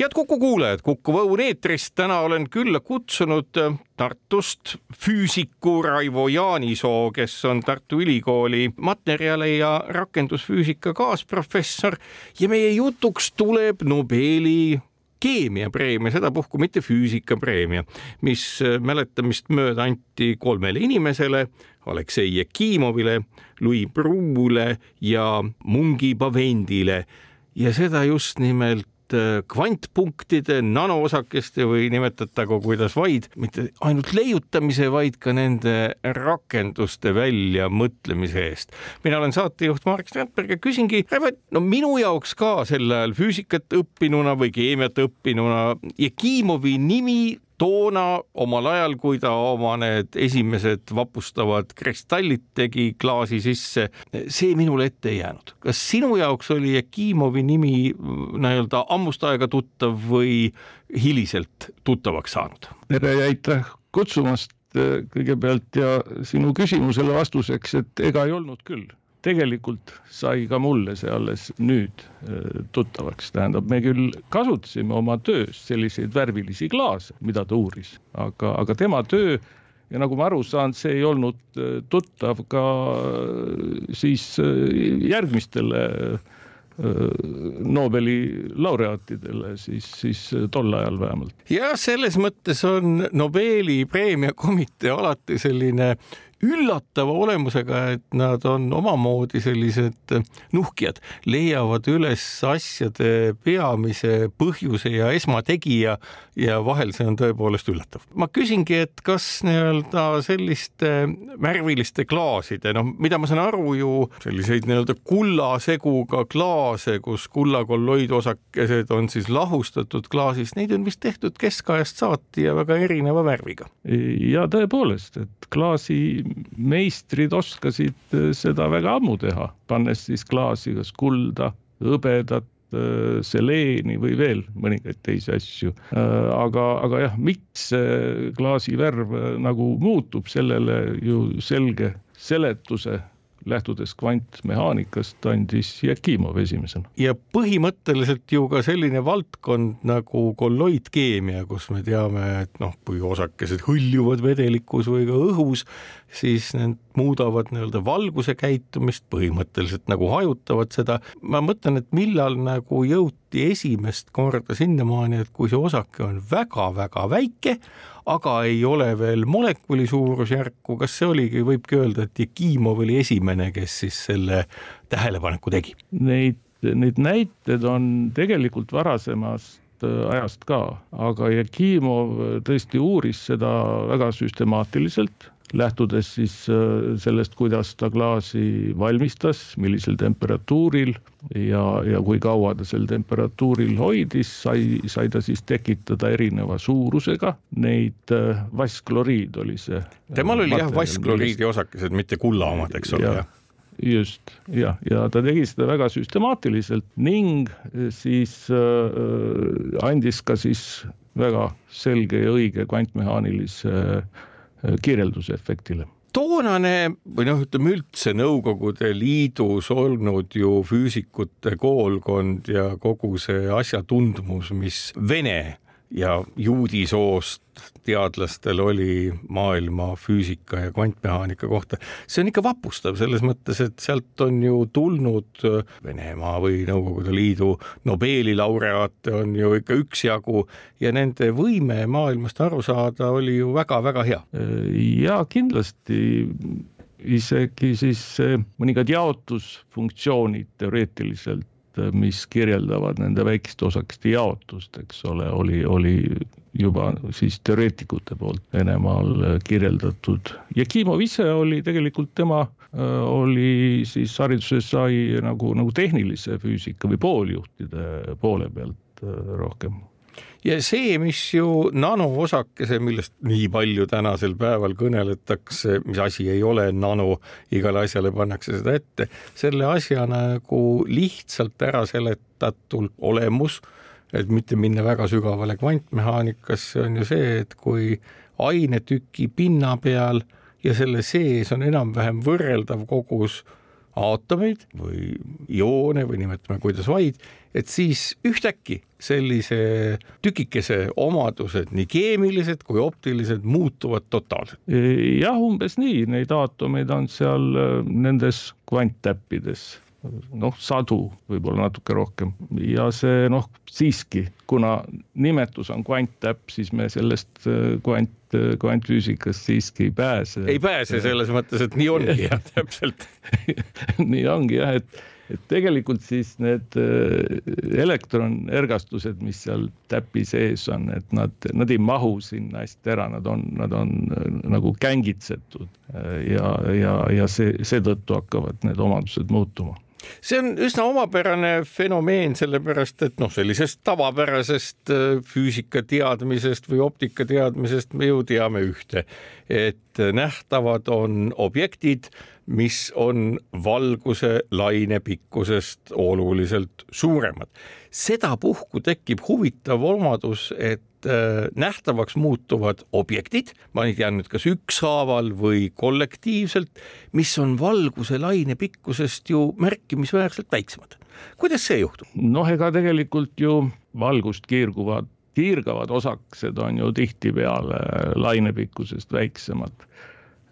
Head Kuku kuulajad, Kuku Õun eetris, täna olen külla kutsunud äh, Tartust füüsiku Raivo Jaanisoo, kes on Tartu Ülikooli materjali ja rakendusfüüsika kaasprofessor. Ja meie jutuks tuleb Nobeli keemiapreemia, sedapuhku mitte füüsikapreemia, mis äh, mäletamist mööda anti kolmele inimesele, Aleksei Jekimovile, Louis Bruule ja Mungi Pavendile ja seda just nimelt Äh, kvantpunktide, nanoosakeste või nimetatagu kuidas vaid, mitte ainult leiutamise, vaid ka nende rakenduste väljamõtlemise eest. mina olen saatejuht Marek Strandberg ja küsingi, no minu jaoks ka sel ajal füüsikat õppinuna või keemiat õppinuna Jekimovi nimi toona omal ajal, kui ta oma need esimesed vapustavad kristallid tegi klaasi sisse, see minule ette ei jäänud. kas sinu jaoks oli Jekimovi nimi nii-öelda ammust aega tuttav või hiliselt tuttavaks saanud? tere ja aitäh kutsumast kõigepealt ja sinu küsimusele vastuseks, et ega ei olnud küll tegelikult sai ka mulle see alles nüüd äh, tuttavaks, tähendab, me küll kasutasime oma töös selliseid värvilisi klaase, mida ta uuris, aga, aga tema töö ja nagu ma aru saan, see ei olnud äh, tuttav ka äh, siis järgmistele Nobeli laureaatidele siis, siis tol ajal vähemalt. ja selles mõttes on Nobeli preemiakomitee alati selline üllatava olemusega, et nad on omamoodi sellised nuhkijad, leiavad üles asjade peamise põhjuse ja esmategija ja vahel see on tõepoolest üllatav. ma küsingi, et kas nii-öelda selliste värviliste klaaside, noh, mida ma saan aru ju selliseid nii-öelda kullaseguga klaase, kus kullakolloidosakesed on siis lahustatud klaasist, neid on vist tehtud keskajast saati ja väga erineva värviga. ja tõepoolest, et klaasi meistrid oskasid äh, seda väga ammu teha, pannes siis klaasi kas kulda, hõbedat, äh, seleeni või veel mõningaid teisi asju. Äh, aga, aga jah, miks klaasi värv nagu muutub, sellele ju selge seletuse lähtudes kvantmehaanikast, andis Jakimov esimesena. ja põhimõtteliselt ju ka selline valdkond nagu kolloidkeemia, kus me teame, et noh, kui osakesed hõljuvad vedelikus või ka õhus, siis need muudavad nii-öelda valguse käitumist, põhimõtteliselt nagu hajutavad seda. ma mõtlen, et millal nagu jõuti esimest korda sinnamaani, et kui see osake on väga-väga väike, aga ei ole veel molekuli suurusjärku, kas see oligi, võibki öelda, et Jekimov oli esimene, kes siis selle tähelepaneku tegi? Neid, neid näiteid on tegelikult varasemast äh, ajast ka, aga Jekimov tõesti uuris seda väga süstemaatiliselt lähtudes siis äh, sellest, kuidas ta klaasi valmistas, millisel temperatuuril ja, ja kui kaua ta sel temperatuuril hoidis, sai, sai ta siis tekitada erineva suurusega neid äh, vasskloriid oli see. temal oli jah vasskloriidi osakesed, mitte kulla omad, eks ole, jah just jah, ja ta tegi seda väga süstemaatiliselt ning siis äh, andis ka siis väga selge ja õige kvantmehaanilise äh, kirjeldusefektile toonane või noh, ütleme üldse Nõukogude Liidus olnud ju füüsikute koolkond ja kogu see asjatundmus, mis Vene ja juudi soost teadlastel oli maailma füüsika ja kvantmehaanika kohta. see on ikka vapustav selles mõttes, et sealt on ju tulnud Venemaa või Nõukogude Liidu Nobeli laureaate on ju ikka üksjagu ja nende võime maailmast aru saada oli ju väga-väga hea. ja kindlasti isegi siis mõningad jaotusfunktsioonid teoreetiliselt mis kirjeldavad nende väikeste osakeste jaotust, eks ole, oli, oli juba siis teoreetikute poolt Venemaal kirjeldatud. Jekimov ise oli tegelikult tema oli siis hariduses sai nagu, nagu tehnilise füüsika või pooljuhtide poole pealt rohkem ja see, mis ju nanoosakese, millest nii palju tänasel päeval kõneletakse, mis asi ei ole nano, igale asjale pannakse seda ette, selle asja nagu lihtsalt ära seletatud olemus, et mitte minna väga sügavale kvantmehaanikasse, on ju see, et kui ainetüki pinna peal ja selle sees on enam-vähem võrreldav kogus aatomeid või ioone või nimetame kuidas vaid, et siis ühtäkki sellise tükikese omadused, nii keemilised kui optilised, muutuvad totaalselt. jah, umbes nii, neid aatomeid on seal äh, nendes kvanttäppides noh, sadu, võib-olla natuke rohkem ja see noh, siiski, kuna nimetus on kvanttäpp, siis me sellest äh, kvant, äh, kvantfüüsikast siiski ei pääse. ei pääse selles mõttes, et nii ongi jah, täpselt nii ongi jah, et et tegelikult siis need äh, elektronergastused, mis seal täpi sees on, et nad, nad ei mahu sinna hästi ära, nad on, nad on äh, nagu kängitsetud äh, ja, ja, ja see, seetõttu hakkavad need omadused muutuma. See on üsna omapärane fenomeen, sellepärast et noh, sellisest tavapärasest füüsika teadmisest või optika teadmisest me ju teame ühte, et nähtavad on objektid mis on valguse laine pikkusest oluliselt suuremad. sedapuhku tekib huvitav omadus, et äh, nähtavaks muutuvad objektid, ma ei tea nüüd, kas ükshaaval või kollektiivselt, mis on valguse laine pikkusest ju märkimisväärselt väiksemad. kuidas see juhtub? noh, ega tegelikult ju valgust kiirguvad, kiirgavad osakesed on ju tihtipeale lainepikkusest väiksemad.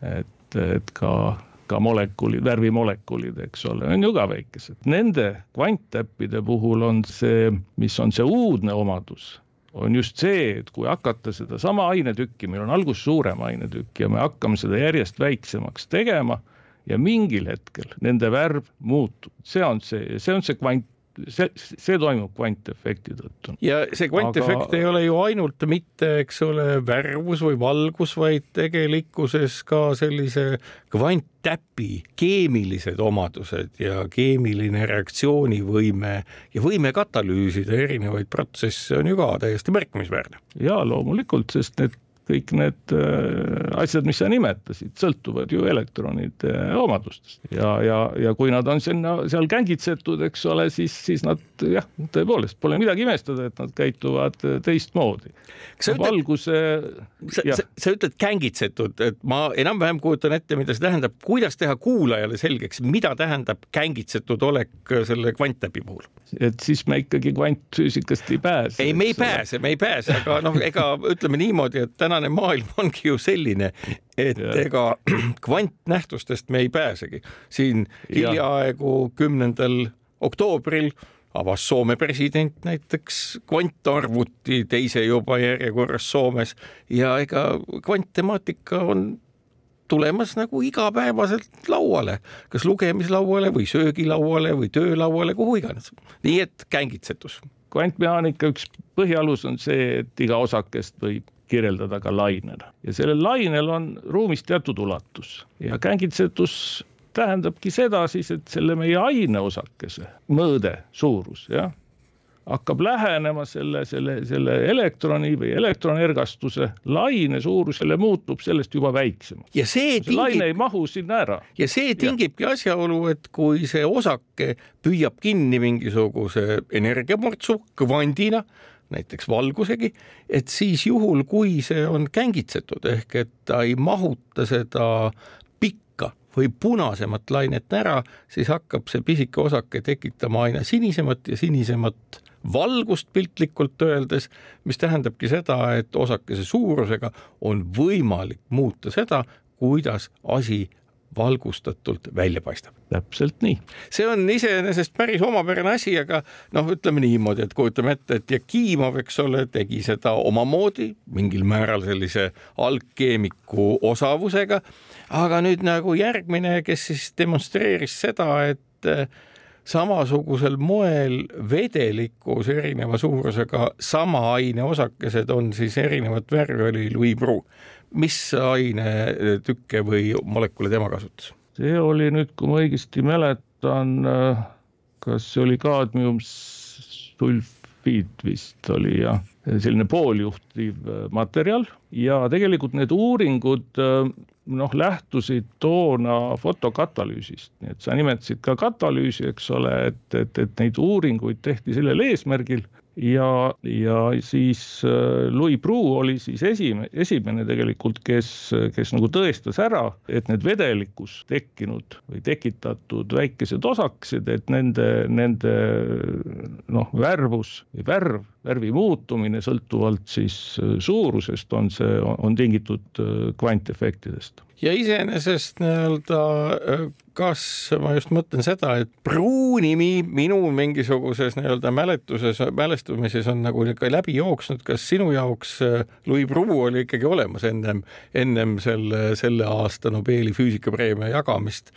et, et ka ka molekulid, värvimolekulid, eks ole, on ju ka väikesed. Nende kvanttäppide puhul on see, mis on see uudne omadus, on just see, et kui hakata sedasama ainetükki, meil on alguses suurem ainetükk ja me hakkame seda järjest väiksemaks tegema ja mingil hetkel nende värv muutub, see on see, see on see kvant see, see toimub kvantefekti tõttu. ja see kvantefekt Aga... ei ole ju ainult mitte, eks ole, värvus või valgus, vaid tegelikkuses ka sellise kvanttäpi keemilised omadused ja keemiline reaktsioonivõime ja võime katalüüsida erinevaid protsesse on ju ka täiesti märkimisväärne. ja loomulikult, sest need kõik need äh, asjad, mis sa nimetasid, sõltuvad ju elektronide omadustest ja, ja, ja kui nad on sinna seal kängitsetud, eks ole, siis, siis nad jah, tõepoolest pole midagi imestada, et nad käituvad teistmoodi. valguse. sa, sa, sa ütled kängitsetud, et ma enam-vähem kujutan ette, mida see tähendab, kuidas teha kuulajale selgeks, mida tähendab kängitsetud olek selle kvanttäpi puhul? et siis me ikkagi kvantfüüsikast ei pääse. ei, me ei pääse, me ei pääse, aga noh, ega ütleme niimoodi, et täna tänane maailm ongi ju selline, et ja. ega kvantnähtustest me ei pääsegi. siin hiljaaegu kümnendal oktoobril avas Soome president näiteks kvantarvuti teise juba järjekorras Soomes ja ega kvanttemaatika on tulemas nagu igapäevaselt lauale, kas lugemislauale või söögilauale või töölauale, kuhu iganes. nii et kängitsetus. kvantmehaanika üks põhialus on see, et iga osakest võib kirjeldada ka lainena ja sellel lainel on ruumis teatud ulatus ja kängitsetus tähendabki seda siis, et selle meie aineosakese mõõde, suurus, jah, hakkab lähenema selle, selle, selle elektroni või elektronergastuse laine suurusele, muutub sellest juba väiksemaks. ja see, tingib... laine ei mahu sinna ära. ja see tingibki ja. asjaolu, et kui see osake püüab kinni mingisuguse energiamortsu kvandina, näiteks valgusegi, et siis juhul, kui see on kängitsetud ehk et ta ei mahuta seda pikka või punasemat lainet ära, siis hakkab see pisike osake tekitama aina sinisemat ja sinisemat valgust piltlikult öeldes, mis tähendabki seda, et osakese suurusega on võimalik muuta seda, kuidas asi valgustatult välja paistab. täpselt nii. see on iseenesest päris omapärane asi, aga noh, ütleme niimoodi, et kujutame ette, et Jakimov, eks ole, tegi seda omamoodi, mingil määral sellise algkeemiku osavusega, aga nüüd nagu järgmine, kes siis demonstreeris seda, et eh, samasugusel moel vedelikus erineva suurusega sama aine osakesed on siis erinevat värvi, oli Louis Brou mis ainetükke või molekule tema kasutas? see oli nüüd, kui ma õigesti mäletan, kas see oli kaadmiumsulfiid grafiit vist oli jah, selline pooljuhtiv materjal. Ja tegelikult need uuringud noh, lähtusid toona fotokatalüüsist, nii et sa nimetasid ka katalüüsi, eks ole, et, et, et neid uuringuid tehti sellel eesmärgil ja, ja siis äh, Louis Pruu oli siis esimene, esimene tegelikult, kes, kes nagu tõestas ära, et need vedelikus tekkinud või tekitatud väikesed osakesed, et nende, nende noh, värvus või värv, värvi muutumine sõltuvalt siis äh, suurusest on see, on tingitud äh, kvantefektidest ja iseenesest nii-öelda kas ma just mõtlen seda, et pruunimi minu mingisuguses nii-öelda mäletuses, mälestumises on nagu ikka läbi jooksnud, kas sinu jaoks Louis Pruu oli ikkagi olemas ennem, ennem selle, selle aasta Nobeli füüsikapreemia jagamist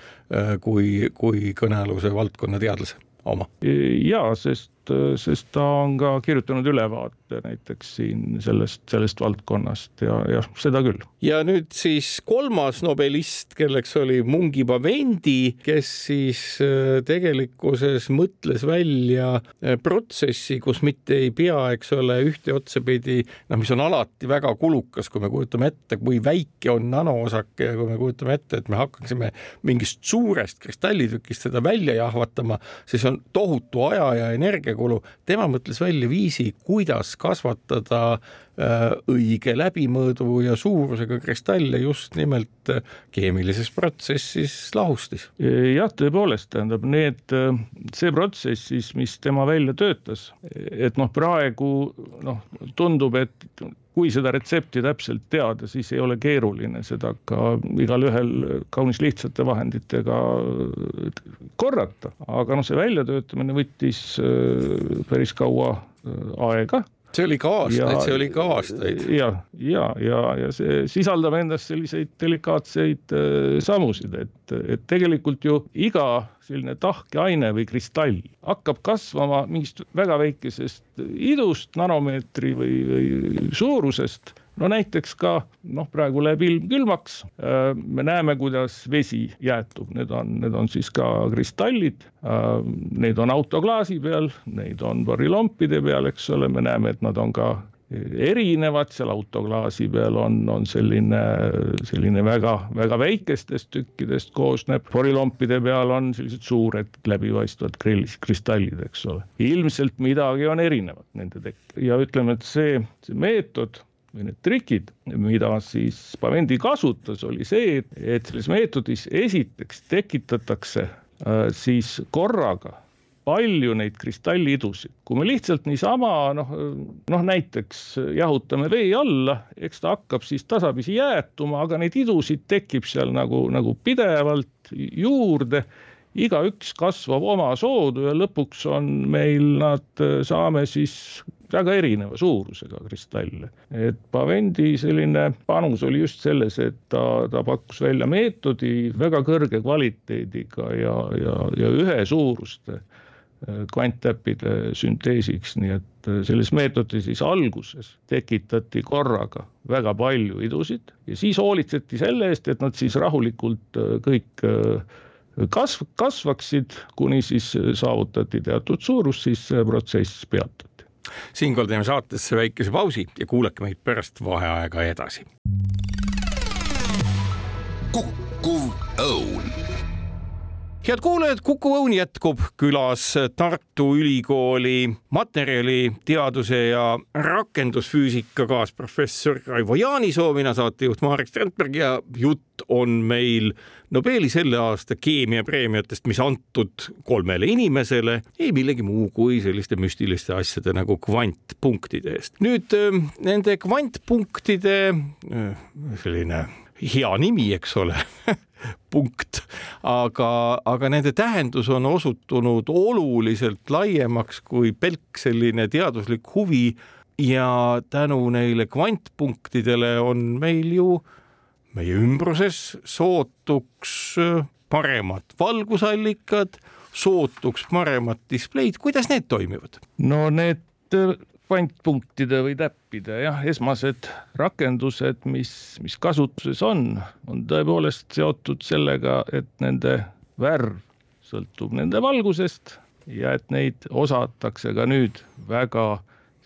kui, kui kõnealuse valdkonna teadlase oma? ja, sest sest ta on ka kirjutanud ülevaate näiteks siin sellest, sellest valdkonnast ja, ja seda küll. ja nüüd siis kolmas nobelist, kelleks oli Mungi Pavendi, kes siis äh, tegelikkuses mõtles välja äh, protsessi, kus mitte ei pea, eks ole, ühte otsapidi, noh, mis on alati väga kulukas, kui me kujutame ette, kui väike on nanoosake ja kui me kujutame ette, et me hakkaksime mingist suurest kristallitükist seda välja jahvatama, siis on tohutu aja ja energia energiakulu, tema mõtles välja viisi, kuidas kasvatada äh, õige läbimõõdu ja suurusega kristalle just nimelt äh, keemilises protsessis lahustis. jah, tõepoolest, tähendab need, äh, see protsess siis, mis tema välja töötas, et noh, praegu noh, tundub, et kui seda retsepti täpselt teada, siis ei ole keeruline seda ka igalühel kaunis lihtsate vahenditega korrata, aga noh, see väljatöötamine võttis päris kaua aega see oli ka aastaid, see oli ka aastaid. ja, ja, ja, ja see sisaldab endas selliseid delikaatseid äh, samusid, et, et tegelikult ju iga selline tahkeaine või kristall hakkab kasvama mingist väga väikesest idust, nanomeetri või, või suurusest no näiteks ka noh, praegu läheb ilm külmaks, äh, me näeme, kuidas vesi jäätub, need on, need on siis ka kristallid, äh, neid on autoklaasi peal, neid on varilompide peal, eks ole, me näeme, et nad on ka erinevad, seal autoklaasi peal on, on selline, selline väga-väga väikestest tükkidest koosneb, forilompide peal on sellised suured läbipaistvad kristallid, eks ole. ilmselt midagi on erinevat nende tekkel ja ütleme, et see, see meetod või need trikid, mida siis Pavendi kasutas, oli see, et selles meetodis esiteks tekitatakse äh, siis korraga palju neid kristallidusid, kui me lihtsalt niisama noh, noh näiteks jahutame vee alla, eks ta hakkab siis tasapisi jäätuma, aga neid idusid tekib seal nagu, nagu pidevalt juurde. Igaüks kasvab oma soodu ja lõpuks on meil nad, saame siis väga erineva suurusega kristalle. et Pavendi selline panus oli just selles, et ta, ta pakkus välja meetodi väga kõrge kvaliteediga ja, ja, ja ühesuuruste äh, kvanttäppide sünteesiks, nii et äh, selles meetodis siis alguses tekitati korraga väga palju idusid ja siis hoolitseti selle eest, et nad siis rahulikult äh, kõik kasv, kasvaksid, kuni siis saavutati teatud suurus, siis see protsess peatati siinkohal teeme saatesse väikese pausi ja kuulake meid pärast vaheaega edasi. kukkuv õun head kuulajad, Kuku Õun jätkub külas Tartu Ülikooli materjaliteaduse ja rakendusfüüsika kaasprofessor Raivo Jaanisoo, mina saatejuht Marek Strandberg ja jutt on meil Nobeli selle aasta keemiapreemiatest, mis antud kolmele inimesele, ei millegi muu kui selliste müstiliste asjade nagu kvantpunktide eest. nüüd ähm, nende kvantpunktide äh, selline hea nimi, eks ole punkt, aga, aga nende tähendus on osutunud oluliselt laiemaks kui pelk selline teaduslik huvi ja tänu neile kvantpunktidele on meil ju meie ümbruses sootuks paremad valgusallikad, sootuks paremad displeid, kuidas need toimivad? no need kvantpunktide või täppide jah, esmased rakendused, mis, mis kasutuses on, on tõepoolest seotud sellega, et nende värv sõltub nende valgusest ja et neid osatakse ka nüüd väga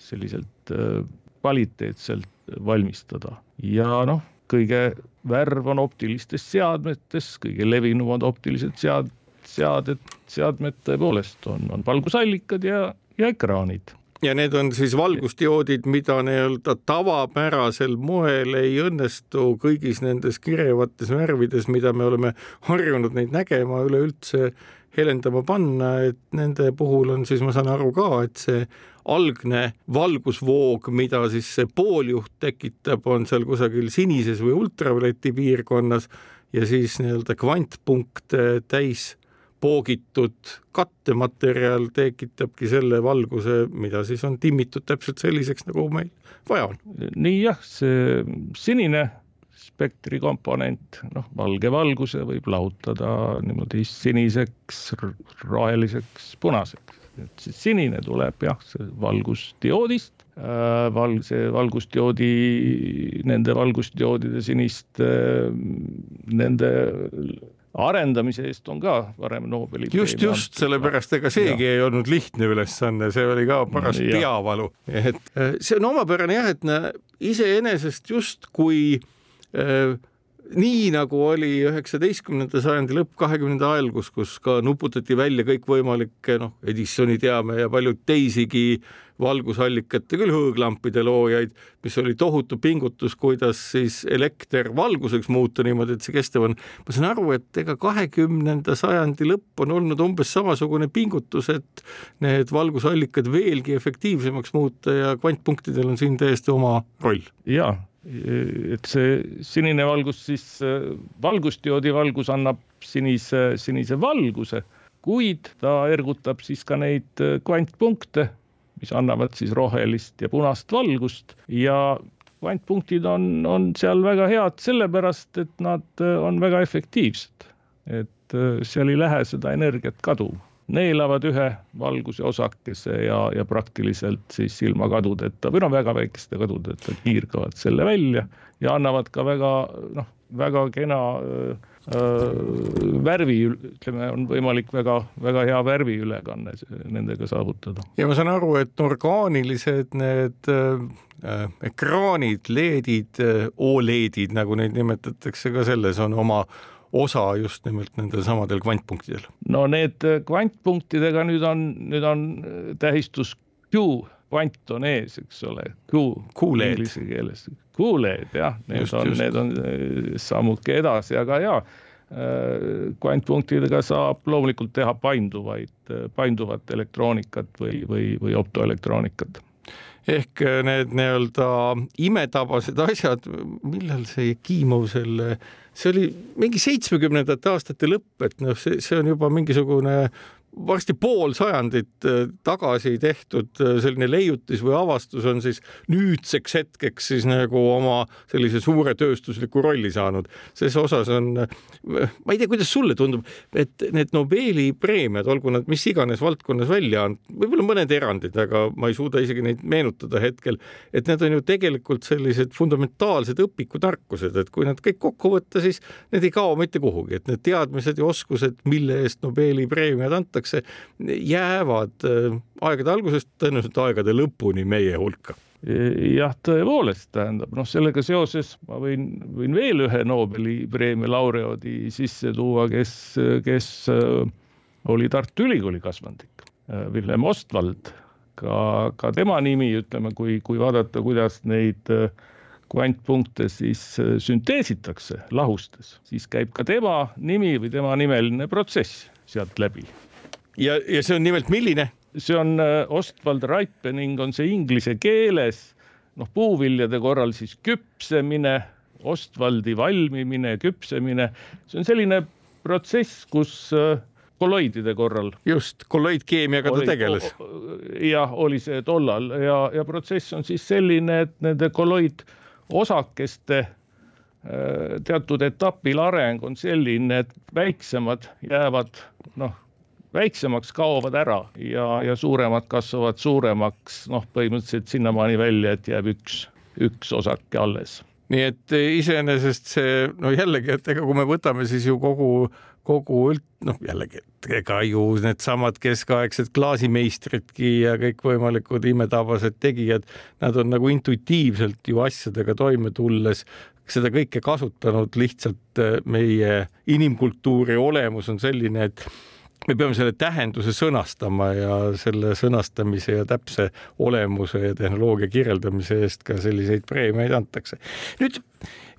selliselt äh, kvaliteetselt valmistada. Ja noh, kõige värv on optilistes seadmetes, kõige levinumad optilised sead-, seaded, seadmed tõepoolest on, on valgusallikad ja, ja ekraanid ja need on siis valgusdioodid, mida nii-öelda tavapärasel moel ei õnnestu kõigis nendes kirevates värvides, mida me oleme harjunud neid nägema, üleüldse helendama panna, et nende puhul on siis, ma saan aru ka, et see algne valgusvoog, mida siis see pooljuht tekitab, on seal kusagil sinises või ultravioleti piirkonnas ja siis nii-öelda kvantpunkte täis poogitud kattematerjal tekitabki selle valguse, mida siis on timmitud täpselt selliseks, nagu meil vaja on. nii jah, see sinine spektri komponent, noh, valge valguse võib lahutada niimoodi siniseks, roheliseks, punaseks. et siis sinine tuleb jah, see valgusdioodist äh,, val-, see valgusdioodi, nende valgusdioodide siniste, nende arendamise eest on ka varem Nobeli just, just sellepärast, ega seegi ja. ei olnud lihtne ülesanne, see oli ka paras ja. peavalu, et äh, see on omapärane jah, et iseenesest justkui äh, nii nagu oli üheksateistkümnenda sajandi lõpp, kahekümnenda algus, kus ka nuputati välja kõikvõimalikke noh, Edisoni teame ja paljud teisigi valgusallikate, küll hõõglampide loojaid, mis oli tohutu pingutus, kuidas siis elekter valguseks muuta niimoodi, et see kestev on. ma saan aru, et ega kahekümnenda sajandi lõpp on olnud umbes samasugune pingutus, et need valgusallikad veelgi efektiivsemaks muuta ja kvantpunktidel on siin täiesti oma roll. ja et see sinine valgus siis, valgusdioodi valgus annab sinise, sinise valguse, kuid ta ergutab siis ka neid kvantpunkte, mis annavad siis rohelist ja punast valgust ja kvantpunktid on, on seal väga head sellepärast, et nad on väga efektiivsed. et seal ei lähe seda energiat kaduma neelavad ühe valguse osakese ja, ja praktiliselt siis ilma kadudeta või no väga väikeste kadudeta kiirgavad selle välja ja annavad ka väga noh, väga kena äh, värvi, ütleme, on võimalik väga-väga hea värviülekanne nendega saavutada. ja ma saan aru, et orgaanilised need äh, ekraanid, LED-id, Oled-id, nagu neid nimetatakse, ka selles on oma osa just nimelt nendel samadel kvantpunktidel? no need äh, kvantpunktidega nüüd on, nüüd on äh, tähistus Q, kvant on ees, eks ole, Q. Inglise keeles, Q-LED jah, need just, on, need on äh, sammuke edasi, aga jaa, kvantpunktidega saab loomulikult teha painduvaid, painduvat elektroonikat või, või, või optoelektroonikat ehk need nii-öelda imetabased asjad, millal see Jekimov selle, see oli mingi seitsmekümnendate aastate lõpp, et noh, see, see on juba mingisugune varsti pool sajandit äh, tagasi tehtud äh, selline leiutis või avastus on siis nüüdseks hetkeks siis nagu oma sellise suure tööstusliku rolli saanud. ses osas on, äh, ma ei tea, kuidas sulle tundub, et need Nobeli preemiad, olgu nad mis iganes valdkonnas välja on, võib-olla mõned erandid, aga ma ei suuda isegi neid meenutada hetkel, et need on ju tegelikult sellised fundamentaalsed õpikutarkused, et kui nad kõik kokku võtta, siis need ei kao mitte kuhugi, et need teadmised ja oskused, mille eest Nobeli preemiad antakse, öeldakse, jäävad äh, aegade algusest tõenäoliselt aegade lõpuni meie hulka jah, tõepoolest, tähendab noh, sellega seoses ma võin, võin veel ühe Nobeli preemia laureaadi sisse tuua, kes, kes äh, oli Tartu Ülikooli kasvandik, Villem Ostwald. ka, ka tema nimi, ütleme, kui, kui vaadata, kuidas neid kvantpunkte siis sünteesitakse lahustes, siis käib ka tema nimi või tema nimeline protsess sealt läbi ja, ja see on nimelt milline? see on äh, Ostwald ripening on see inglise keeles, noh, puuviljade korral siis küpsemine, Ostwaldi valmimine, küpsemine, see on selline protsess, kus äh, kolloidide korral. just, kolloidkeemiaga ta tegeles. jah, oli see tollal ja, ja protsess on siis selline, et nende kolloidosakeste äh, teatud etapil areng on selline, et väiksemad jäävad noh, väiksemaks kaovad ära ja, ja suuremad kasvavad suuremaks, noh, põhimõtteliselt sinnamaani välja, et jääb üks, üks osake alles. Nii et iseenesest see, no jällegi, et ega kui me võtame siis ju kogu kogu üld, noh jällegi, ega ju needsamad keskaegsed klaasimeistridki ja kõikvõimalikud imetabased tegijad, nad on nagu intuitiivselt ju asjadega toime tulles seda kõike kasutanud, lihtsalt äh, meie inimkultuuri olemus on selline, et me peame selle tähenduse sõnastama ja selle sõnastamise ja täpse olemuse ja tehnoloogia kirjeldamise eest ka selliseid preemiaid antakse. nüüd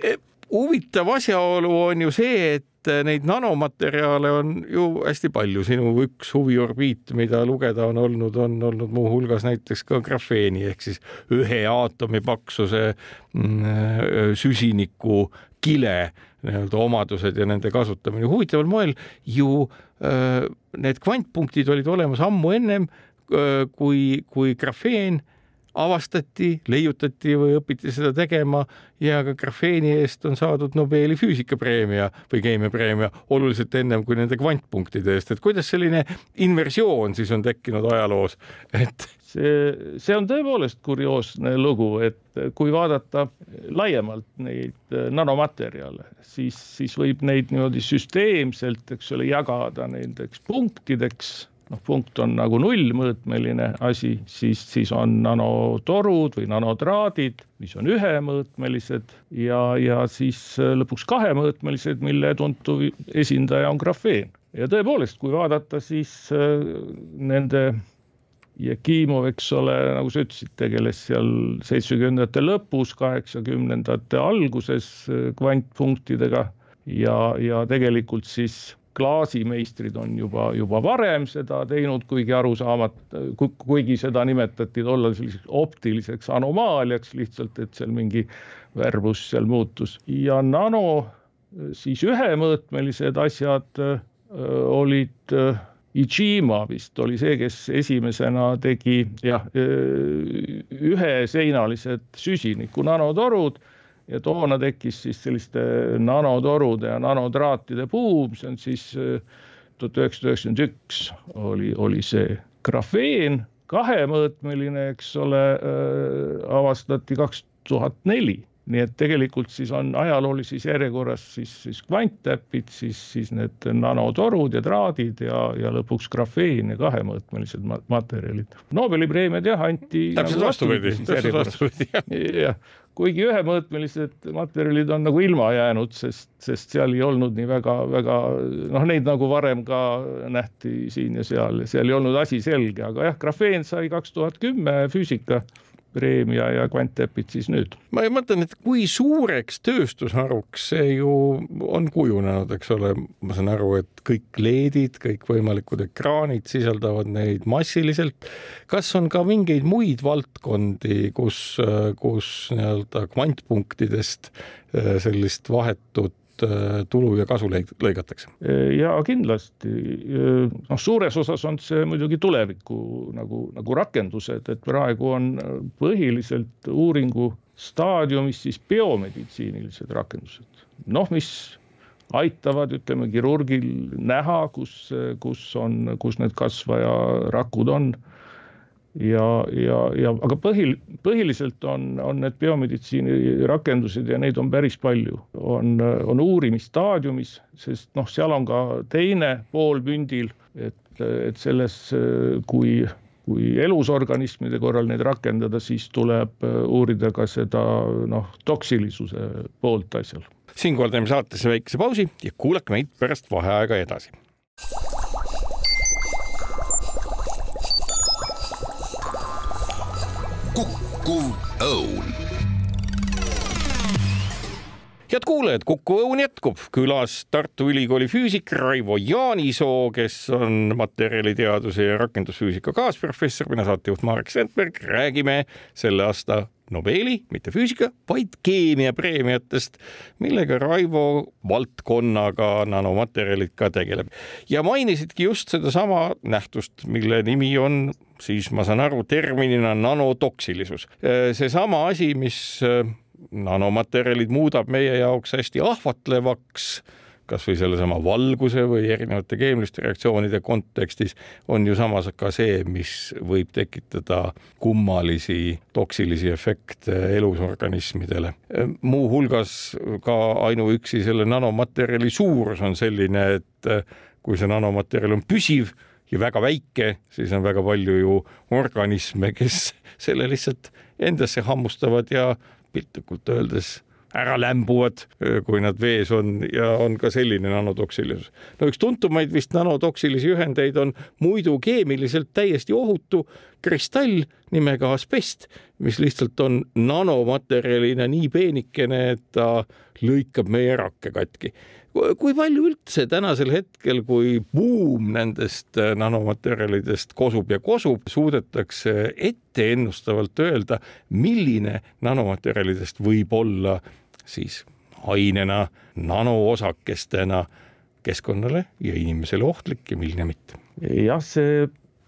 eh, huvitav asjaolu on ju see, et neid nanomaterjale on ju hästi palju, sinu üks huviorbiit, mida lugeda on olnud, on olnud muuhulgas näiteks ka grafeeni ehk siis ühe aatomi paksuse mm, süsiniku kile nii-öelda omadused ja nende kasutamine. huvitaval moel ju äh, need kvantpunktid olid olemas ammu ennem äh, kui, kui grafeen avastati, leiutati või õpiti seda tegema ja ka grafeeni eest on saadud Nobeli füüsikapreemia või keemiapreemia oluliselt ennem kui nende kvantpunktide eest, et kuidas selline inversioon siis on tekkinud ajaloos, et see, see on tõepoolest kurioosne lugu, et kui vaadata laiemalt neid nanomaterjale, siis, siis võib neid niimoodi süsteemselt, eks ole, jagada nendeks punktideks noh, punkt on nagu nullmõõtmeline asi, siis, siis on nanotorud või nanotraadid, mis on ühemõõtmelised ja, ja siis äh, lõpuks kahemõõtmelised, mille tuntuv esindaja on grafeen. ja tõepoolest, kui vaadata, siis äh, nende Jekimov, eks ole, nagu sa ütlesid, tegeles seal seitsmekümnendate lõpus, kaheksakümnendate alguses äh, kvantpunktidega ja, ja tegelikult siis klaasimeistrid on juba, juba varem seda teinud, kuigi arusaamata, kuigi seda nimetati tollal selliseks optiliseks anomaaliaks lihtsalt, et seal mingi värvus seal muutus. Ja nano siis ühemõõtmelised asjad öö, olid öö, Ichima vist oli see, kes esimesena tegi jah, üheseinalised süsiniku nanotorud ja toona tekkis siis selliste nanotorude ja nanotraatide buum, see on siis äh, tuhat üheksasada üheksakümmend üks oli, oli see grafeen, kahemõõtmeline, eks ole, äh, avastati kaks tuhat neli nii et tegelikult siis on ajaloolises järjekorras siis, siis kvanttäpid, siis, siis need nanotorud ja traadid ja, ja lõpuks grafeen ja kahemõõtmelised materjalid. Nobeli preemiad jah, anti. täpselt nagu vastupidi, täpselt vastupidi jah. jah, kuigi ühemõõtmelised materjalid on nagu ilma jäänud, sest, sest seal ei olnud nii väga-väga noh, neid nagu varem ka nähti siin ja seal ja seal ei olnud asi selge, aga jah, grafeen sai kaks tuhat kümme füüsika preemia ja kvanttäpid siis nüüd. ma mõtlen, et kui suureks tööstusharuks see ju on kujunenud, eks ole, ma saan aru, et kõik LED-id, kõikvõimalikud ekraanid sisaldavad neid massiliselt. kas on ka mingeid muid valdkondi, kus, kus nii-öelda kvantpunktidest eh, sellist vahetut tulu ja kasu lõigatakse? ja kindlasti, noh, suures osas on see muidugi tuleviku nagu, nagu rakendused, et praegu on põhiliselt uuringu staadiumis siis biomeditsiinilised rakendused, noh, mis aitavad, ütleme, kirurgil näha, kus, kus on, kus need kasvajarakud on ja, ja, ja aga põhil, põhiliselt on, on need biomeditsiini rakendused ja neid on päris palju, on, on uurimisstaadiumis, sest noh, seal on ka teine pool mündil, et, et selles, kui, kui elusorganismide korral neid rakendada, siis tuleb uurida ka seda noh, toksilisuse poolt asjal. siinkohal teeme saatesse väikese pausi ja kuulake meid pärast vaheaega edasi kukkuv õun head kuulajad, Kuku Õun jätkub külas Tartu Ülikooli füüsik Raivo Jaanisoo, kes on materjaliteaduse ja rakendusfüüsika kaasprofessor, mina saatejuht Marek Sandberg, räägime selle aasta Nobeli, mitte füüsika, vaid keemiapreemiatest, millega Raivo valdkonnaga nanomaterjalid ka tegeleb. ja mainisidki just sedasama nähtust, mille nimi on siis ma saan aru terminina nanotoksilisus. seesama asi, mis nanomaterjalid muudab meie jaoks hästi ahvatlevaks kasvõi sellesama valguse või erinevate keemiliste reaktsioonide kontekstis on ju samas ka see, mis võib tekitada kummalisi toksilisi efekte elusorganismidele. muuhulgas ka ainuüksi selle nanomaterjali suurus on selline, et kui see nanomaterjal on püsiv ja väga väike, siis on väga palju ju organisme, kes selle lihtsalt endasse hammustavad ja piltlikult öeldes ära lämbuvad, kui nad vees on ja on ka selline nanotoksilisus. no üks tuntumaid vist nanotoksilisi ühendeid on muidu keemiliselt täiesti ohutu kristall nimega asbest, mis lihtsalt on nanomaterjalina nii peenikene, et ta lõikab meie rakke katki kui palju üldse tänasel hetkel, kui buum nendest äh, nanomaterjalidest kosub ja kosub, suudetakse ette ennustavalt öelda, milline nanomaterjalidest võib olla siis ainena, nanoosakestena keskkonnale ja inimesele ohtlik ja milline mitte? jah, see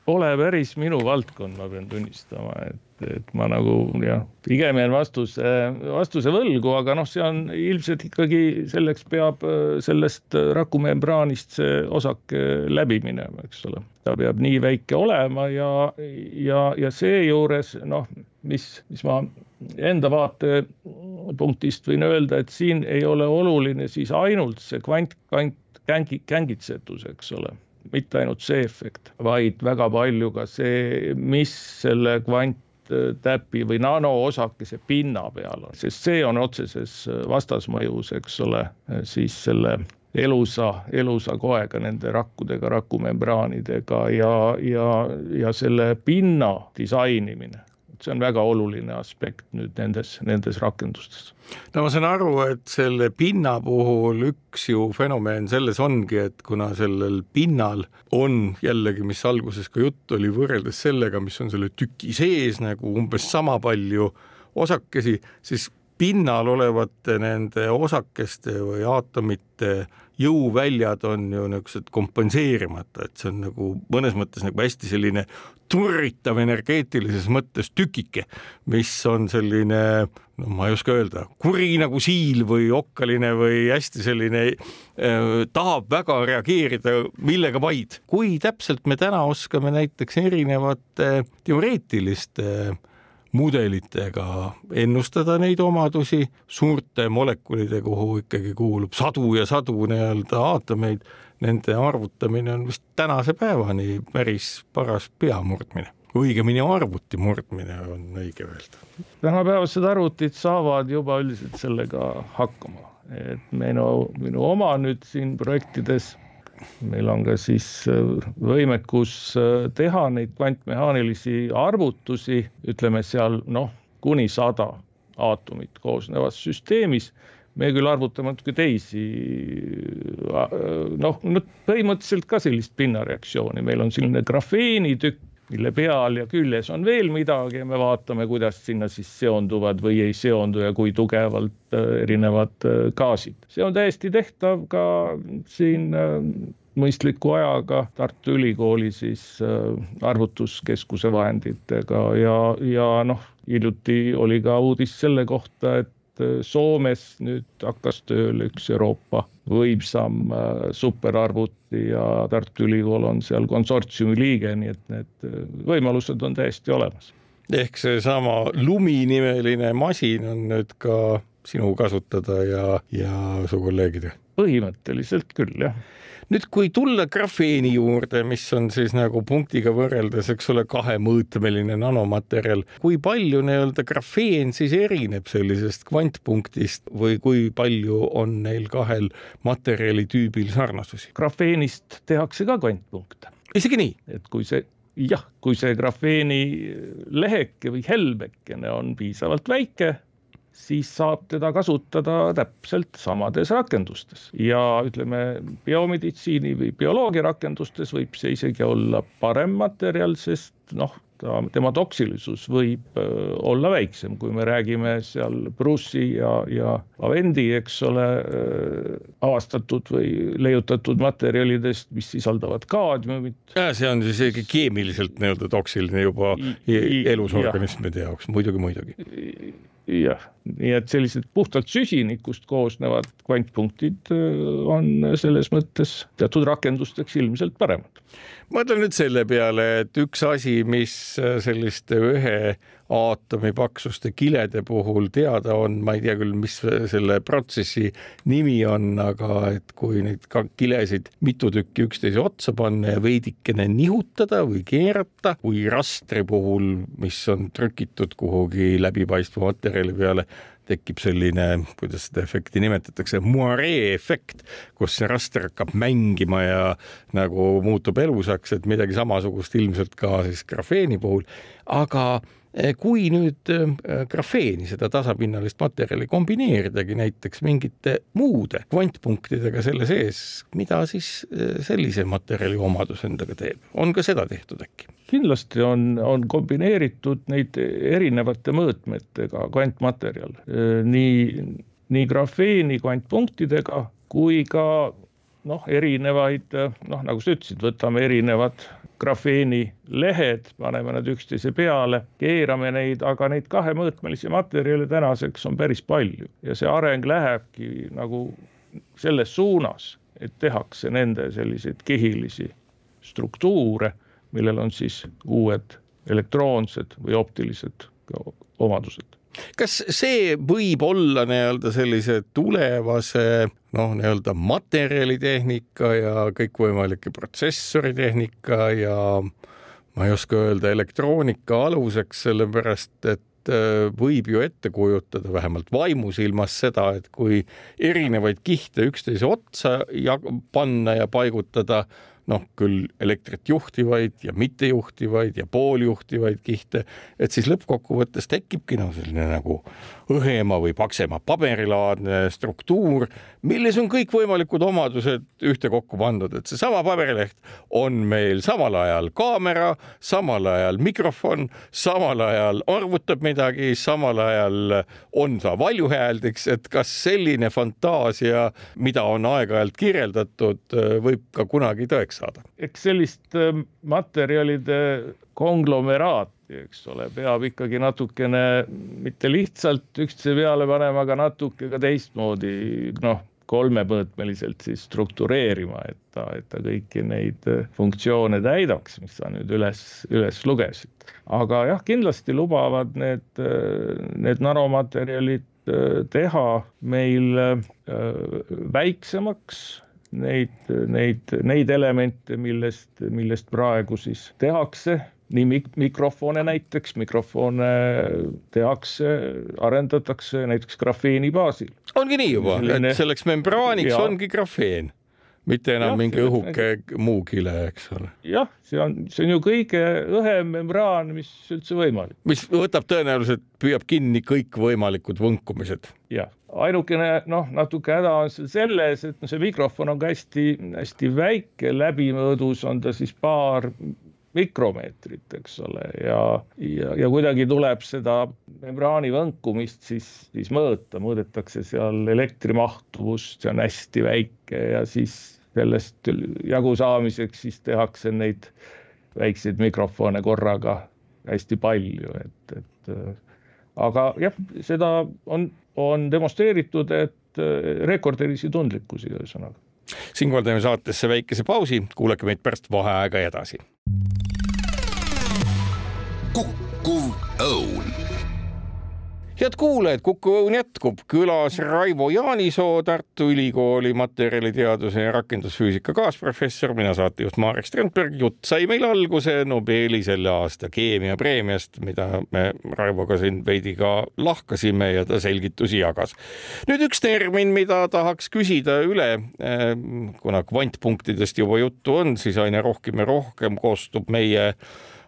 pole päris minu valdkond, ma pean tunnistama, et et ma nagu jah, pigem jään vastuse, vastuse võlgu, aga noh, see on ilmselt ikkagi selleks peab sellest rakumembraanist see osake läbi minema, eks ole. ta peab nii väike olema ja, ja, ja seejuures noh, mis, mis ma enda vaatepunktist võin öelda, et siin ei ole oluline siis ainult see kvant, kvant, kängi, kängitsetus, eks ole mitte ainult see efekt, vaid väga palju ka see, mis selle kvant täpi või nanoosakese pinna peal on, sest see on otseses vastasmõjus, eks ole, siis selle elusa, elusa koega, nende rakkudega, rakumembraanidega ja, ja, ja selle pinna disainimine see on väga oluline aspekt nüüd nendes, nendes rakendustes. no ma saan aru, et selle pinna puhul üks ju fenomen selles ongi, et kuna sellel pinnal on jällegi, mis alguses ka juttu oli, võrreldes sellega, mis on selle tüki sees nagu umbes sama palju osakesi, siis pinnal olevate nende osakeste või aatomite jõuväljad on ju niisugused kompenseerimata, et see on nagu mõnes mõttes nagu hästi selline turritav energeetilises mõttes tükike, mis on selline, no ma ei oska öelda, kuri nagu siil või okkaline või hästi selline äh,, tahab väga reageerida millega vaid. kui täpselt me täna oskame näiteks erinevate teoreetiliste äh, mudelitega ennustada neid omadusi, suurte molekulide, kuhu ikkagi kuulub sadu ja sadu nii-öelda aatomeid, nende arvutamine on vist tänase päevani päris paras peamurdmine. õigemini arvuti murdmine on õige öelda. tänapäevased arvutid saavad juba üldiselt sellega hakkama, et minu, minu oma nüüd siin projektides meil on ka siis äh, võimekus äh, teha neid kvantmehaanilisi arvutusi, ütleme seal noh, kuni sada aatomit koosnevas süsteemis. me küll arvutame natuke teisi, äh, noh, põhimõtteliselt ka sellist pinnareaktsiooni, meil on selline grafeenitükk, mille peal ja küljes on veel midagi ja me vaatame, kuidas sinna siis seonduvad või ei seondu ja kui tugevalt erinevad gaasid. see on täiesti tehtav ka siin mõistliku ajaga Tartu Ülikooli siis äh, arvutuskeskuse vahenditega ja, ja noh, hiljuti oli ka uudis selle kohta, et äh, Soomes nüüd hakkas tööle üks Euroopa võimsam äh, superarvuti ja Tartu Ülikool on seal konsortsiumi liige, nii et need võimalused on täiesti olemas. ehk seesama Lumi nimeline masin on nüüd ka sinu kasutada ja, ja su kolleegidel? põhimõtteliselt küll, jah nüüd, kui tulla grafeeni juurde, mis on siis nagu punktiga võrreldes, eks ole, kahemõõtmeline nanomaterjal, kui palju nii-öelda grafeen siis erineb sellisest kvantpunktist või kui palju on neil kahel materjalitüübil sarnasusi? grafeenist tehakse ka kvantpunkte. isegi nii? et kui see jah, kui see grafeeni leheke või helbekene on piisavalt väike siis saab teda kasutada täpselt samades rakendustes. Ja ütleme, biomeditsiini või bioloogia rakendustes võib see isegi olla parem materjal, sest noh, ta, tema toksilisus võib olla väiksem, kui me räägime seal Bruce'i ja, ja Avendi, eks ole, avastatud või leiutatud materjalidest, mis sisaldavad kaadmiumit. see on siis isegi keemiliselt nii-öelda toksiline juba elusorganismide jaoks, muidugi, muidugi jah, nii et sellised puhtalt süsinikust koosnevad kvantpunktid on selles mõttes teatud rakendusteks ilmselt paremad. Mõtlen nüüd selle peale, et üks asi, mis selliste ühe aatomi paksuste kilede puhul teada on, ma ei tea küll, mis selle protsessi nimi on, aga et kui neid kilesid mitu tükki üksteise otsa panna ja veidikene nihutada või keerata, kui rastri puhul, mis on trükitud kuhugi läbipaistva materjali peale, tekib selline, kuidas seda efekti nimetatakse, moiree efekt, kus see raster hakkab mängima ja nagu muutub elusaks, et midagi samasugust ilmselt ka siis grafeeni puhul, aga kui nüüd eh, grafeeni, seda tasapinnalist materjali kombineeridagi näiteks mingite muude kvantpunktidega selle sees, mida siis eh, sellise materjali omadus endaga teeb, on ka seda tehtud äkki? kindlasti on, on kombineeritud neid erinevate mõõtmetega kvantmaterjal, nii, nii grafeeni kvantpunktidega kui ka noh, erinevaid noh, nagu sa ütlesid, võtame erinevad grafeenilehed, paneme nad üksteise peale, keerame neid, aga neid kahemõõtmelisi materjale tänaseks on päris palju. Ja see areng lähebki nagu selles suunas, et tehakse nende selliseid kihilisi struktuure, millel on siis uued elektroonsed või optilised omadused kas see võib olla nii-öelda sellise tulevase noh, nii-öelda materjalitehnika ja kõikvõimalike protsessoritehnika ja ma ei oska öelda elektroonika aluseks, sellepärast et äh, võib ju ette kujutada vähemalt vaimusilmas seda, et kui erinevaid kihte üksteise otsa ja panna ja paigutada noh, küll elektrit juhtivaid ja mittejuhtivaid ja pooljuhtivaid kihte, et siis lõppkokkuvõttes tekibki noh, selline nagu õhema või paksema paberilaadne struktuur, milles on kõikvõimalikud omadused ühtekokku pandud, et seesama paberileht on meil samal ajal kaamera, samal ajal mikrofon, samal ajal arvutab midagi, samal ajal on ta valjuhääldiks, et kas selline fantaasia, mida on aeg-ajalt kirjeldatud, võib ka kunagi tõeks saada? eks sellist äh, materjalide konglomeraati, eks ole, peab ikkagi natukene mitte lihtsalt üksteise peale panema, aga natuke ka teistmoodi noh, kolmemõõtmeliselt siis struktureerima, et ta, et ta kõiki neid äh, funktsioone täidaks, mis sa nüüd üles, üles lugesid. aga jah, kindlasti lubavad need, äh, need nanomaterjalid teha meil väiksemaks neid, neid, neid elemente, millest, millest praegu siis tehakse nii mik-, mikrofone näiteks, mikrofone tehakse, arendatakse näiteks grafeeni baasil. ongi nii juba Selline..., et selleks membraaniks ja. ongi grafeen, mitte enam ja, mingi õhuke näiteks... muu kile, eks ole. jah, see on, see on ju kõige õhem membraan, mis üldse võimalik. mis võtab tõenäoliselt, püüab kinni kõikvõimalikud võnkumised. jah ainukene noh, natuke häda on selles, et no see mikrofon on ka hästi-hästi väike, läbimõõdus on ta siis paar mikromeetrit, eks ole, ja, ja, ja kuidagi tuleb seda membraani võnkumist siis, siis mõõta, mõõdetakse seal elektrimahtuvust, see on hästi väike ja siis sellest jagu saamiseks siis tehakse neid väikseid mikrofone korraga hästi palju, et, et aga jah, seda on on demonstreeritud, et äh, rekorderilisi tundlikkusi ühesõnaga. siinkohal teeme saatesse väikese pausi, kuulake meid pärast vaheaega edasi. Kukkuv õun head kuulajad, Kuku Õun jätkub külas Raivo Jaanisoo, Tartu Ülikooli materjaliteaduse ja rakendusfüüsika kaasprofessor, mina saatejuht Marek Strandberg. jutt sai meil alguse Nobeli selle aasta keemiapreemiast, mida me Raivoga siin veidi ka lahkasime ja ta selgitusi jagas. nüüd üks termin, mida tahaks küsida üle, eh, kuna kvantpunktidest juba juttu on, siis aina rohkem ja rohkem koostub meie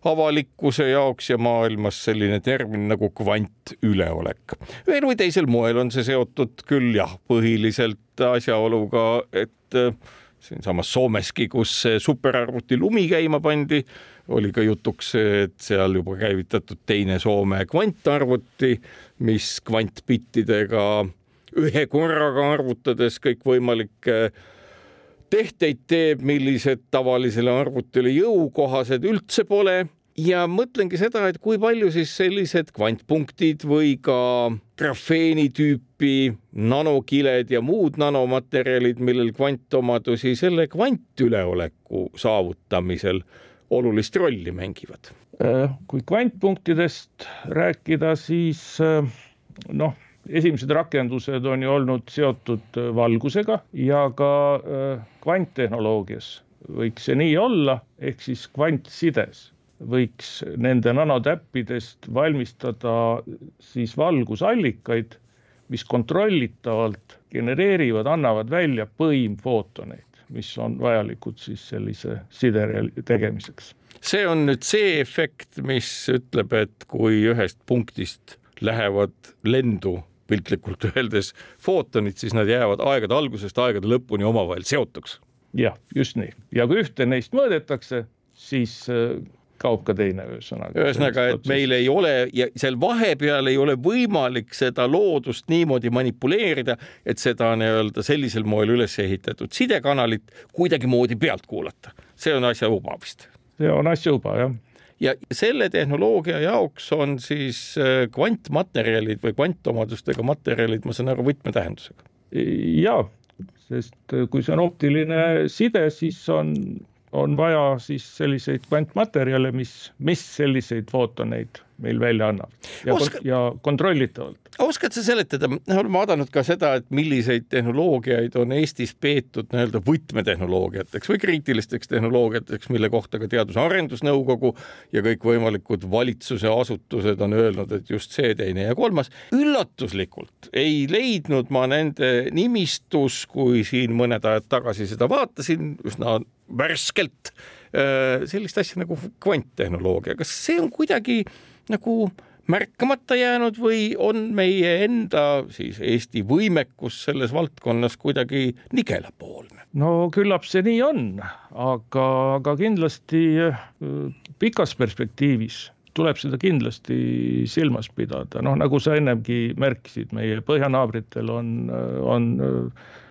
avalikkuse jaoks ja maailmas selline termin nagu kvantüleolek. ühel või teisel moel on see seotud küll jah, põhiliselt asjaoluga, et äh, siinsamas Soomeski, kus superarvuti lumi käima pandi, oli ka jutuks et seal juba käivitatud teine Soome kvantarvuti, mis kvantbittidega ühe korraga arvutades kõikvõimalikke tehteid teeb, millised tavalisele arvutile jõukohased üldse pole ja mõtlengi seda, et kui palju siis sellised kvantpunktid või ka grafeeni tüüpi nanokiled ja muud nanomaterjalid, millel kvantomadusi selle kvantüleoleku saavutamisel olulist rolli mängivad? Äh, kui kvantpunktidest rääkida, siis äh, noh, esimesed rakendused on ju olnud seotud äh, valgusega ja ka kvanttehnoloogias võiks see nii olla, ehk siis kvantsides võiks nende nanotäppidest valmistada siis valgusallikaid, mis kontrollitavalt genereerivad, annavad välja põimfootoneid, mis on vajalikud siis sellise side tegemiseks. see on nüüd see efekt, mis ütleb, et kui ühest punktist lähevad lendu piltlikult öeldes footonid, siis nad jäävad aegade algusest aegade lõpuni omavahel seotuks. jah, just nii ja kui ühte neist mõõdetakse, siis äh, kaob ka teine ühesõnaga. ühesõnaga, et meil ei ole ja seal vahepeal ei ole võimalik seda loodust niimoodi manipuleerida, et seda nii-öelda sellisel moel üles ehitatud sidekanalit kuidagimoodi pealt kuulata. see on asja uba vist. see on asja uba jah ja selle tehnoloogia jaoks on siis äh, kvantmaterjalid või kvantomadustega materjalid, ma saan aru, võtmetähendusega. ja, sest äh, kui see on optiline side, siis on on vaja siis selliseid kvantmaterjale, mis, mis selliseid footoneid meil välja annab ja Oska..., ja kontrollitavalt. oskad sa seletada, olen vaadanud ka seda, et milliseid tehnoloogiaid on Eestis peetud nii-öelda võtmetehnoloogiateks või kriitilisteks tehnoloogiateks, mille kohta ka Teadus-Arendusnõukogu ja kõikvõimalikud valitsuse asutused on öelnud, et just see, teine ja kolmas. üllatuslikult ei leidnud ma nende nimistus, kui siin mõned ajad tagasi seda vaatasin, üsna värskelt äh, sellist asja nagu kvanttehnoloogia, kas see on kuidagi nagu märkamata jäänud või on meie enda siis Eesti võimekus selles valdkonnas kuidagi nigelapoolne? no küllap see nii on, aga, aga kindlasti äh, pikas perspektiivis tuleb seda kindlasti silmas pidada, noh nagu sa ennemgi märkisid, meie põhjanaabritel on, on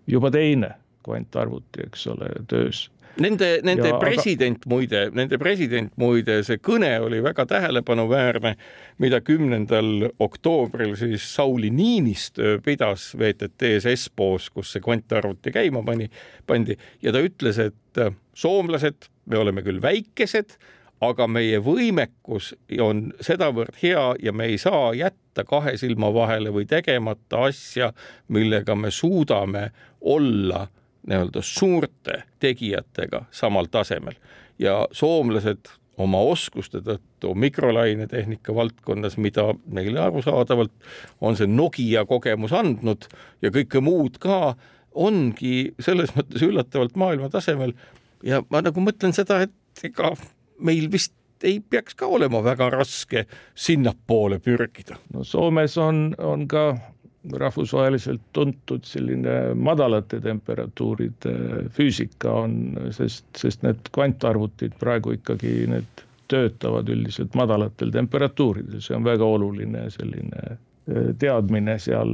juba teine kvantarvuti, eks ole, töös Nende, nende ja, president aga... muide, nende president muide, see kõne oli väga tähelepanuväärne, mida kümnendal oktoobril siis Sauli Niinistö pidas VTT-s Espoos, kus see kvantarvuti käima pani, pandi. Ja ta ütles, et äh, soomlased, me oleme küll väikesed, aga meie võimekus on sedavõrd hea ja me ei saa jätta kahe silma vahele või tegemata asja, millega me suudame olla nii-öelda suurte tegijatega samal tasemel ja soomlased oma oskuste tõttu mikrolainetehnika valdkonnas, mida neile arusaadavalt on see Nokia kogemus andnud ja kõike muud ka, ongi selles mõttes üllatavalt maailma tasemel. ja ma nagu mõtlen seda, et ega meil vist ei peaks ka olema väga raske sinnapoole pürgida. no Soomes on, on ka rahvusvaheliselt tuntud selline madalate temperatuuride füüsika on, sest, sest need kvantarvutid praegu ikkagi need töötavad üldiselt madalatel temperatuuridel, see on väga oluline selline eh, teadmine seal,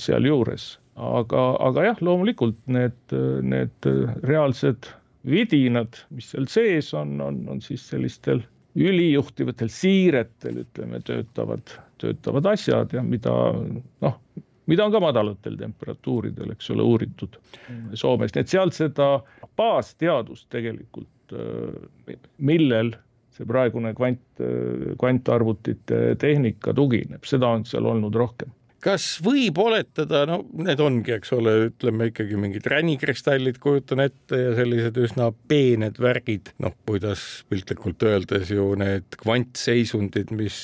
sealjuures. aga, aga jah, loomulikult need, need reaalsed vidinad, mis seal sees on, on, on siis sellistel ülijuhtivatel siiretel, ütleme, töötavad, töötavad asjad ja mida noh, mida on ka madalatel temperatuuridel, eks ole, uuritud Soomes, nii et sealt seda baasteadust tegelikult, millel see praegune kvant, kvantarvutite tehnika tugineb, seda on seal olnud rohkem. Kas võib oletada, no need ongi, eks ole, ütleme ikkagi mingid ränikristallid, kujutan ette ja sellised üsna peened värgid, noh, kuidas piltlikult öeldes ju need kvantseisundid, mis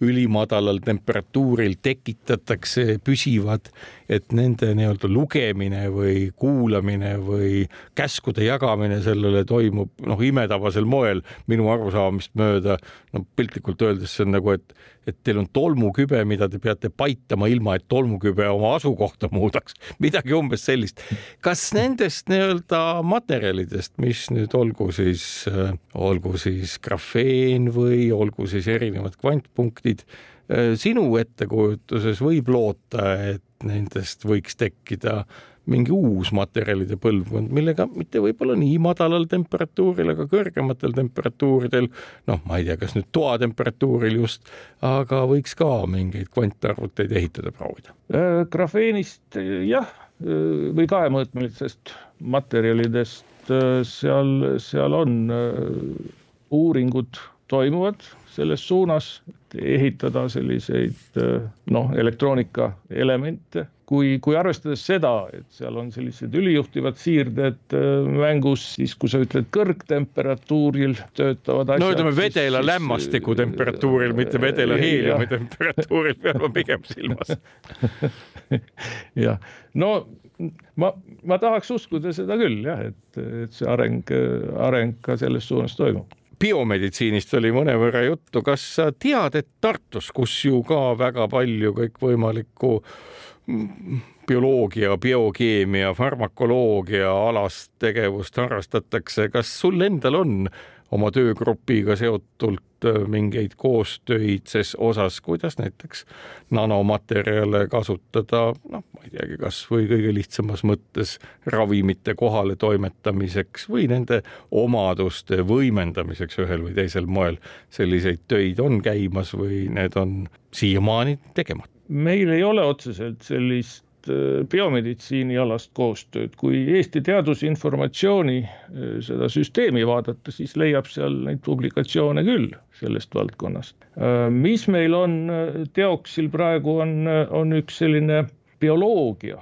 ülimadalal temperatuuril tekitatakse, püsivad, et nende nii-öelda lugemine või kuulamine või käskude jagamine sellele toimub noh, imetabasel moel minu arusaamist mööda. no piltlikult öeldes see on nagu, et, et teil on tolmukübe, mida te peate paitama, ilma et tolmukübe oma asukohta muudaks, midagi umbes sellist. kas nendest nii-öelda materjalidest, mis nüüd olgu siis, olgu siis grafeen või olgu siis erinevad kvantpunktid, punktid. Äh, sinu ettekujutuses võib loota, et nendest võiks tekkida mingi uus materjalide põlvkond, millega mitte võib-olla nii madalal temperatuuril, aga kõrgematel temperatuuridel, noh, ma ei tea, kas nüüd toatemperatuuril just, aga võiks ka mingeid kvantarvuteid ehitada proovida. Äh, grafeenist jah, äh, või kahemõõtmelistest materjalidest seal, seal on uuringud toimuvad selles suunas, et ehitada selliseid noh, elektroonikaelemente kui, kui arvestades seda, et seal on sellised ülijuhtivad siirded äh, mängus, siis kui sa ütled kõrgtemperatuuril töötavad asjad. no ütleme vedela lämmastiku temperatuuril, mitte vedela heeliumi temperatuuril pean ma pigem silmas. Jah, no ma, ma tahaks uskuda seda küll jah, et, et see areng, areng ka selles suunas toimub biomeditsiinist oli mõnevõrra juttu, kas sa tead, et Tartus, kus ju ka väga palju kõikvõimalikku bioloogia, biokeemia, farmakoloogia alast tegevust harrastatakse, kas sul endal on oma töögrupiga seotult äh, mingeid koostöid ses osas, kuidas näiteks nanomaterjale kasutada, noh, ma ei teagi, kasvõi kõige lihtsamas mõttes ravimite kohale toimetamiseks või nende omaduste võimendamiseks ühel või teisel moel. selliseid töid on käimas või need on siiamaani tegemata? meil ei ole otseselt sellist biomeditsiinialast koostööd, kui Eesti Teadusinformatsiooni äh, seda süsteemi vaadata, siis leiab seal neid publikatsioone küll sellest valdkonnast. Äh, mis meil on teoksil praegu on, on üks selline bioloogia,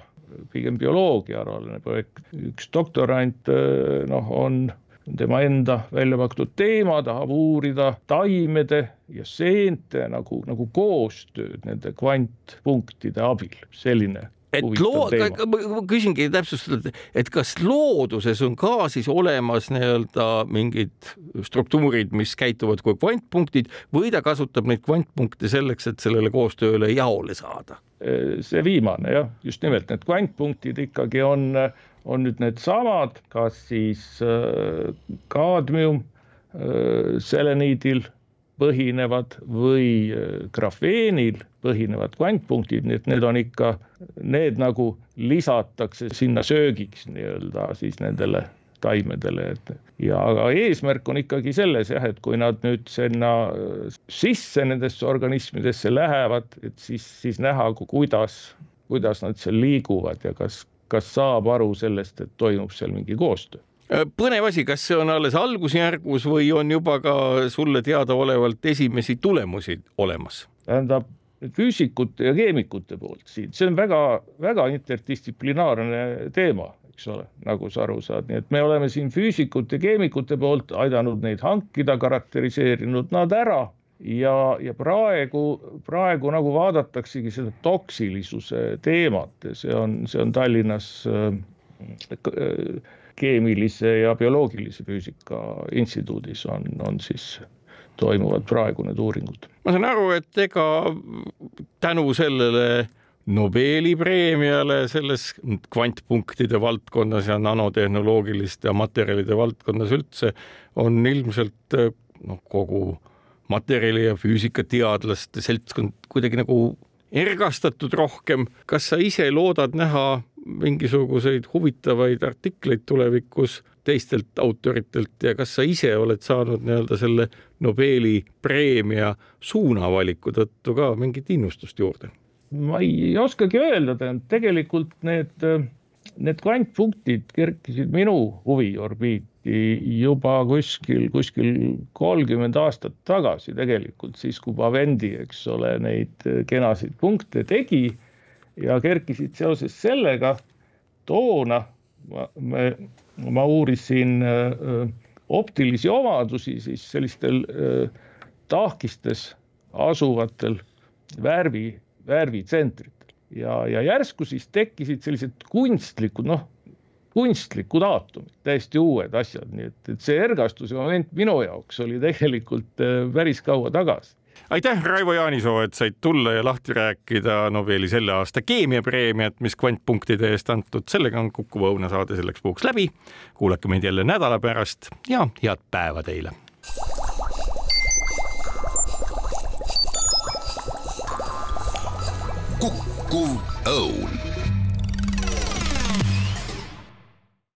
pigem bioloogiaalaline projekt, üks doktorant noh, on tema enda välja pakutud teema, tahab uurida taimede ja seente nagu, nagu koostööd nende kvantpunktide abil, selline et loo-, ma küsingi täpsustada, et kas looduses on ka siis olemas nii-öelda mingid struktuurid, mis käituvad kui kvantpunktid või ta kasutab neid kvantpunkte selleks, et sellele koostööle jaole saada? see viimane jah, just nimelt need kvantpunktid ikkagi on, on nüüd needsamad, kas siis äh, kaadmium äh, seleniidil põhinevad või äh, grafeenil põhinevad kvantpunktid, nii et need on ikka, need nagu lisatakse sinna söögiks nii-öelda siis nendele taimedele, et ja aga eesmärk on ikkagi selles jah, et kui nad nüüd sinna äh, sisse nendesse organismidesse lähevad, et siis, siis näha, kuidas, kuidas nad seal liiguvad ja kas, kas saab aru sellest, et toimub seal mingi koostöö põnev asi, kas see on alles algusjärgus või on juba ka sulle teadaolevalt esimesi tulemusi olemas? tähendab, füüsikute ja keemikute poolt siin, see on väga-väga interdistsiplinaarne teema, eks ole, nagu sa aru saad, nii et me oleme siin füüsikute, keemikute poolt aidanud neid hankida, karakteriseerinud nad ära. Ja, ja praegu, praegu nagu vaadataksegi seda toksilisuse teemat. See on, see on Tallinnas äh, äh, keemilise ja bioloogilise füüsika instituudis on, on siis toimuvad praegu need uuringud. ma saan aru, et ega tänu sellele Nobeli preemiale selles kvantpunktide valdkonnas ja nanotehnoloogiliste materjalide valdkonnas üldse on ilmselt noh, kogu materjali ja füüsikateadlaste seltskond kuidagi nagu ergastatud rohkem. kas sa ise loodad näha mingisuguseid huvitavaid artikleid tulevikus teistelt autoritelt ja kas sa ise oled saanud nii-öelda selle Nobeli preemia suunavaliku tõttu ka mingit innustust juurde? ma ei oskagi öelda, tähendab tegelikult need, need kvantpunktid kerkisid minu huviorbiiti juba kuskil, kuskil kolmkümmend aastat tagasi tegelikult, siis kui Pavendi, eks ole, neid kenasid punkte tegi ja kerkisid seoses sellega toona me, ma uurisin öö, optilisi omadusi siis sellistel öö, tahkistes asuvatel värvi, värvitsentritel. Ja, ja järsku siis tekkisid sellised kunstlikud, noh, kunstlikud aatomid, täiesti uued asjad, nii et, et see ergastuse moment minu jaoks oli tegelikult päris kaua tagasi aitäh, Raivo Jaanisoo, et said tulla ja lahti rääkida Nobeli selle aasta keemiapreemiat, mis kvantpunktide eest antud. sellega on Kuku Õuna saade selleks puhuks läbi. kuulake meid jälle nädala pärast ja head päeva teile. kukkuv õun